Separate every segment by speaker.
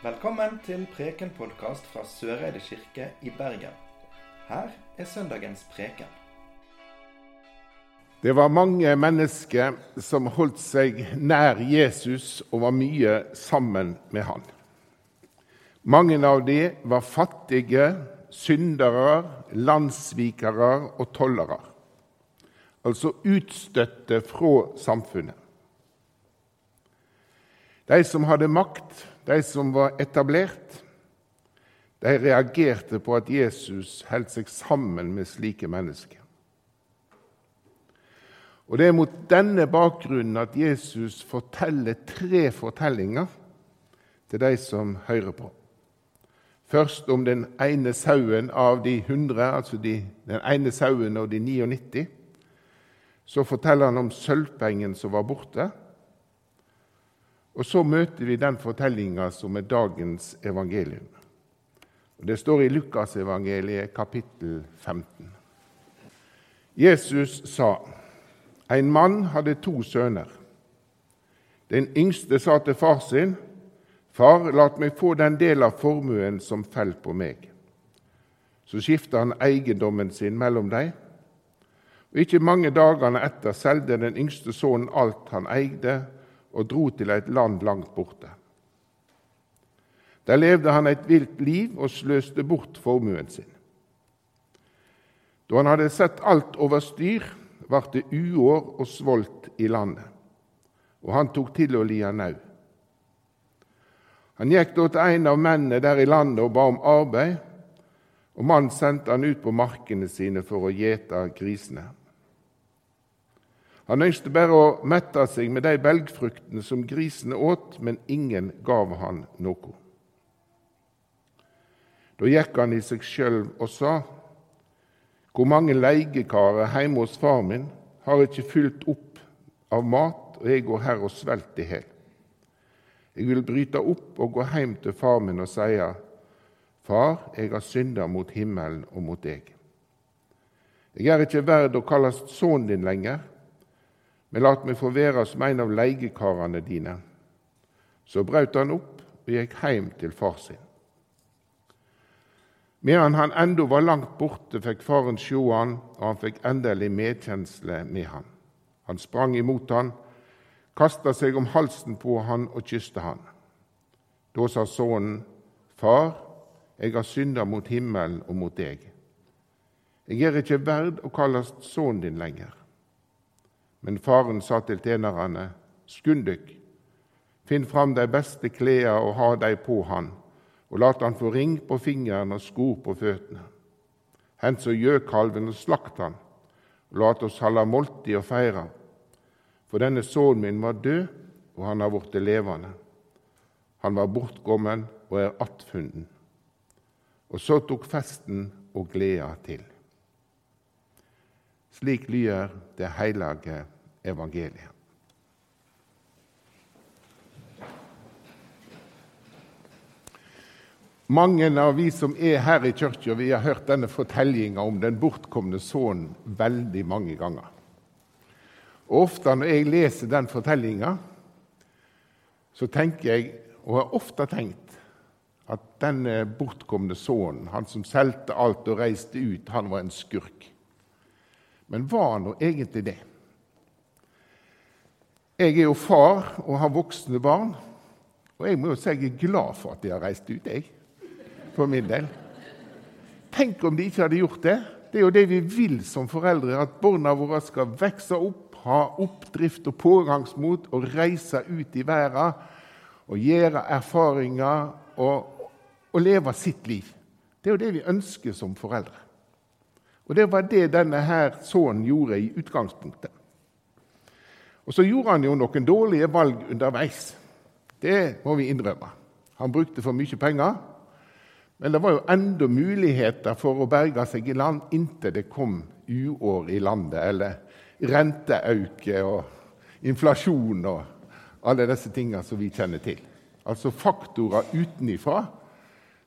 Speaker 1: Velkommen til Preken-podkast fra Søreide kirke i Bergen. Her er søndagens preken.
Speaker 2: Det var mange mennesker som holdt seg nær Jesus og var mye sammen med han. Mange av dem var fattige, syndere, landssvikere og tollere. Altså utstøtte fra samfunnet. De som hadde makt, de som var etablert, de reagerte på at Jesus holdt seg sammen med slike mennesker. Og Det er mot denne bakgrunnen at Jesus forteller tre fortellinger til de som hører på. Først om den ene sauen av de 100, altså de, den ene sauen av de 99. Så forteller han om sølvpengen som var borte. Og så møter vi den fortellinga som er dagens evangelium. Og Det står i Lukasevangeliet kapittel 15. Jesus sa en mann hadde to sønner. Den yngste sa til far sin, 'Far, la meg få den del av formuen som faller på meg.' Så skifta han eiendommen sin mellom dem. Og Ikke mange dagene etter solgte den yngste sønnen alt han eide, og dro til et land langt borte. Der levde han et vilt liv og sløste bort formuen sin. Da han hadde sett alt over styr, ble det uår og svolt i landet, og han tok til å lia nau. Han gikk da til en av mennene der i landet og ba om arbeid, og mannen sendte han ut på markene sine for å gjete grisene. Han ønskte bare å mette seg med de belgfruktene som grisene åt, men ingen gav han noe. Da gikk han i seg sjøl og sa:" Hvor mange leigekarer heime hos far min har ikke fylt opp av mat, og jeg går her og svelter i hjel. Jeg vil bryte opp og gå heim til far min og sie:" Far, jeg har synda mot himmelen og mot deg. Jeg er ikke verd å kalles sønnen din lenger, men lat meg få være som en av leiekarene dine. Så braut han opp og gikk hjem til far sin. Medan han ennå var langt borte, fikk faren sjå han, og han fikk endelig medkjensle med han. Han sprang imot han, kasta seg om halsen på han og kysta han. Da sa sønnen, Far, jeg har synda mot himmelen og mot deg. Jeg er ikke verd å kalles sønnen din lenger. Men faren sa til tjenerne, skund dykk, finn fram de beste klærne og ha dem på han, og lat han få ring på fingeren og sko på føttene. Hent så gjøkalven og slakt han, og lat oss holde måltid og feire. For denne sønnen min var død, og han har blitt levende. Han var bortkommen og er attfunnen. Og så tok festen og gleda til. Slik lyder det hellige evangeliet. Mange av vi som er her i kirka, har hørt denne fortellinga om den bortkomne sønnen veldig mange ganger. Og Ofte når jeg leser den fortellinga, så tenker jeg, og har ofte tenkt, at denne bortkomne sønnen, han som solgte alt og reiste ut, han var en skurk. Men var han nå egentlig det? Jeg er jo far og har voksne barn, og jeg må jo si jeg er glad for at de har reist ut, jeg for min del. Tenk om de ikke hadde gjort det. Det er jo det vi vil som foreldre, at barna våre skal vokse opp, ha oppdrift og pågangsmot og reise ut i verden og gjøre erfaringer og, og leve sitt liv. Det er jo det vi ønsker som foreldre. Og Det var det denne her sønnen gjorde i utgangspunktet. Og Så gjorde han jo noen dårlige valg underveis. Det må vi innrømme. Han brukte for mye penger. Men det var jo enda muligheter for å berge seg i land inntil det kom uår i landet, eller renteauke og inflasjon og alle disse tingene som vi kjenner til. Altså faktorer utenifra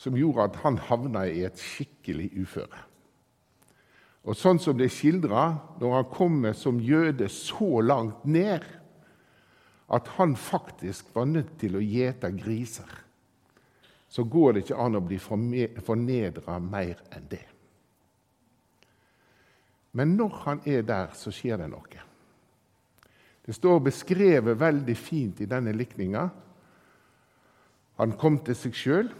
Speaker 2: som gjorde at han havna i et skikkelig uføre. Og sånn som det er skildra når han kommer som jøde så langt ned at han faktisk var nødt til å gjete griser så går det ikke an å bli fornedra mer enn det. Men når han er der, så skjer det noe. Det står beskrevet veldig fint i denne likninga. Han kom til seg sjøl.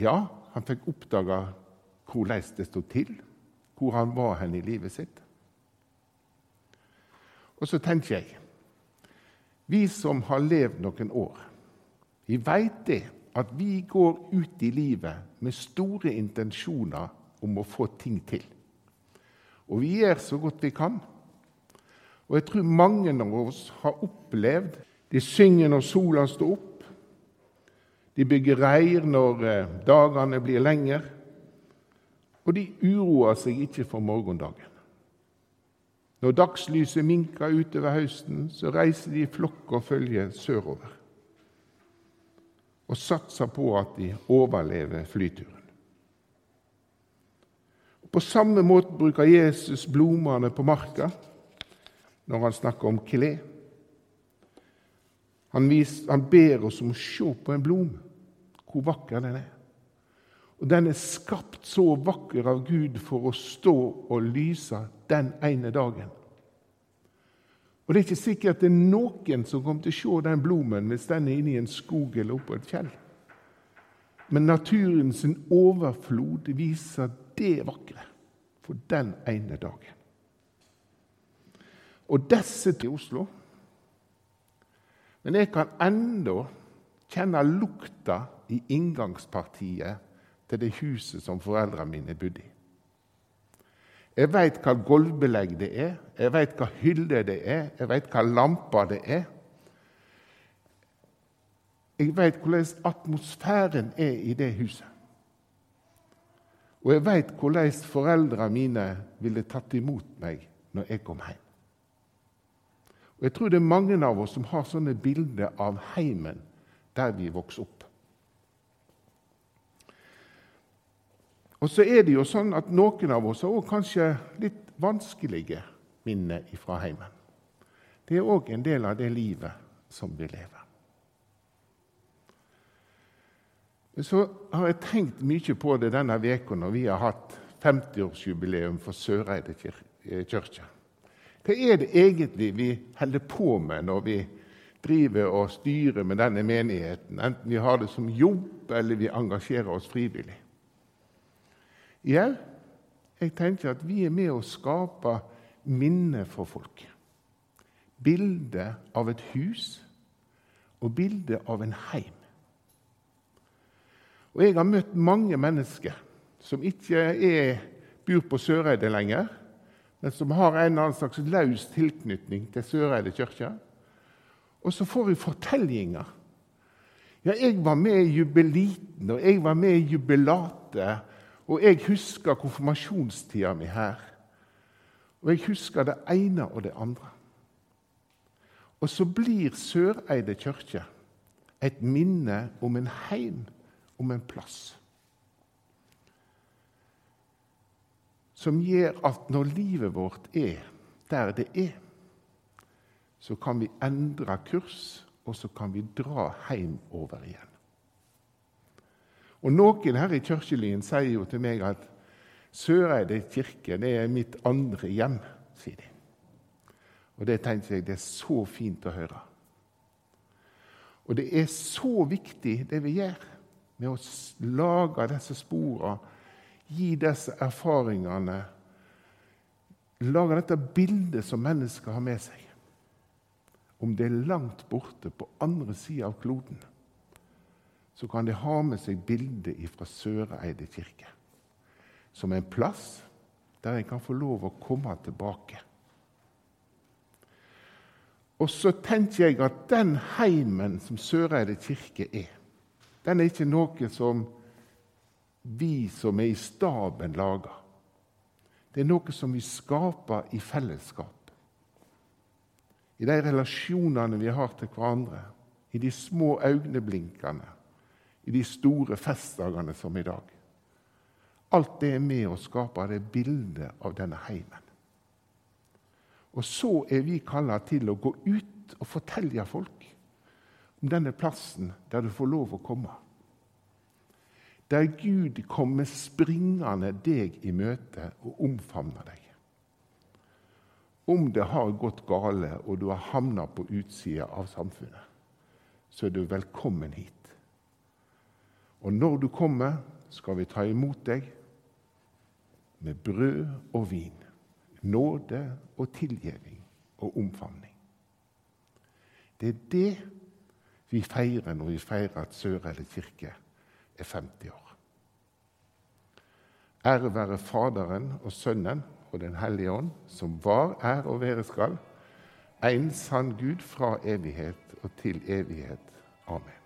Speaker 2: Ja, han fikk oppdaga hvordan det stod til, hvor han var hen i livet sitt. Og så tenker jeg Vi som har levd noen år, vi veit det at vi går ut i livet med store intensjoner om å få ting til. Og vi gjør så godt vi kan. Og jeg tror mange av oss har opplevd De synger når sola står opp. De bygger reir når eh, dagene blir lengre. Og de uroer seg ikke for morgendagen. Når dagslyset minka utover høsten, så reiser de i flokk og følge sørover og satser på at de overlever flyturen. På samme måte bruker Jesus blomstene på marka når han snakker om kle. Han, han, ber oss om å se på en blom, hvor vakker den er. Og Den er skapt så vakker av Gud for å stå og lyse den ene dagen. Og Det er ikke sikkert det er noen som kommer til å se den blomen hvis den er inne i en skog eller oppå et fjell. Men naturens overflod viser det vakre for den ene dagen. Og disse til Oslo. Men jeg kan enda kjenne lukta i inngangspartiet til det huset som foreldrene mine bodde i. Jeg veit hva gulvbelegg det er, jeg veit hva hylle det er, jeg veit hva lamper det er. Jeg veit hvordan atmosfæren er i det huset. Og jeg veit hvordan foreldrene mine ville tatt imot meg når jeg kom hjem. Og Jeg tror det er mange av oss som har sånne bilder av heimen der vi vokser opp. Og så er det jo sånn at noen av oss har også kanskje litt vanskelige minner fra heimen. Det er òg en del av det livet som vi lever. Så har jeg tenkt mye på det denne veka når vi har hatt 50-årsjubileum for Søreide eh, kirke. Hva er det egentlig vi holder på med når vi driver og styrer med denne menigheten, enten vi har det som jobb eller vi engasjerer oss frivillig? Ja, jeg tenker at vi er med å skape minner for folk. Bilde av et hus og bilde av en heim. Og jeg har møtt mange mennesker som ikke er, bor på Søreide lenger, men som har en eller annen slags løs tilknytning til Søreide kirke. Og så får vi fortellinger. Ja, jeg var med i jubiliten, og jeg var med i jubilatet, og jeg husker konfirmasjonstida mi her. Og jeg husker det ene og det andre. Og så blir Søreide kirke et minne om en heim om en plass som gjør at når livet vårt er der det er, så kan vi endre kurs, og så kan vi dra hjemover igjen. Og Noen her i kirkelyen sier jo til meg at Søreide kirke det er mitt andre hjem. sier de. Og Det tenker jeg det er så fint å høre. Og det er så viktig, det vi gjør med å lage disse sporene, gi disse erfaringene, lage dette bildet som mennesker har med seg. Om det er langt borte på andre sida av kloden, så kan de ha med seg bildet fra Søreide kirke som en plass der en kan få lov å komme tilbake. Og så tenker jeg at den heimen som Søreide kirke er, den er ikke noe som vi som er i staben, lager. Det er noe som vi skaper i fellesskap. I de relasjonene vi har til hverandre, i de små øyeblinkene, i de store festdagene som i dag. Alt det er med å skape det bildet av denne heimen. Og så er vi kalla til å gå ut og fortelle folk om denne plassen der du får lov å komme. Der Gud kommer springende deg i møte og omfavner deg. Om det har gått gale og du har havna på utsida av samfunnet, så er du velkommen hit. Og når du kommer, skal vi ta imot deg med brød og vin, nåde og tilgivning og omfavning. Det er det vi feirer når vi feirer at Sørelle kirke er 50 år. Ære være Faderen og Sønnen og Den hellige ånd, som var, er og være skal, en sann Gud fra evighet og til evighet. Amen.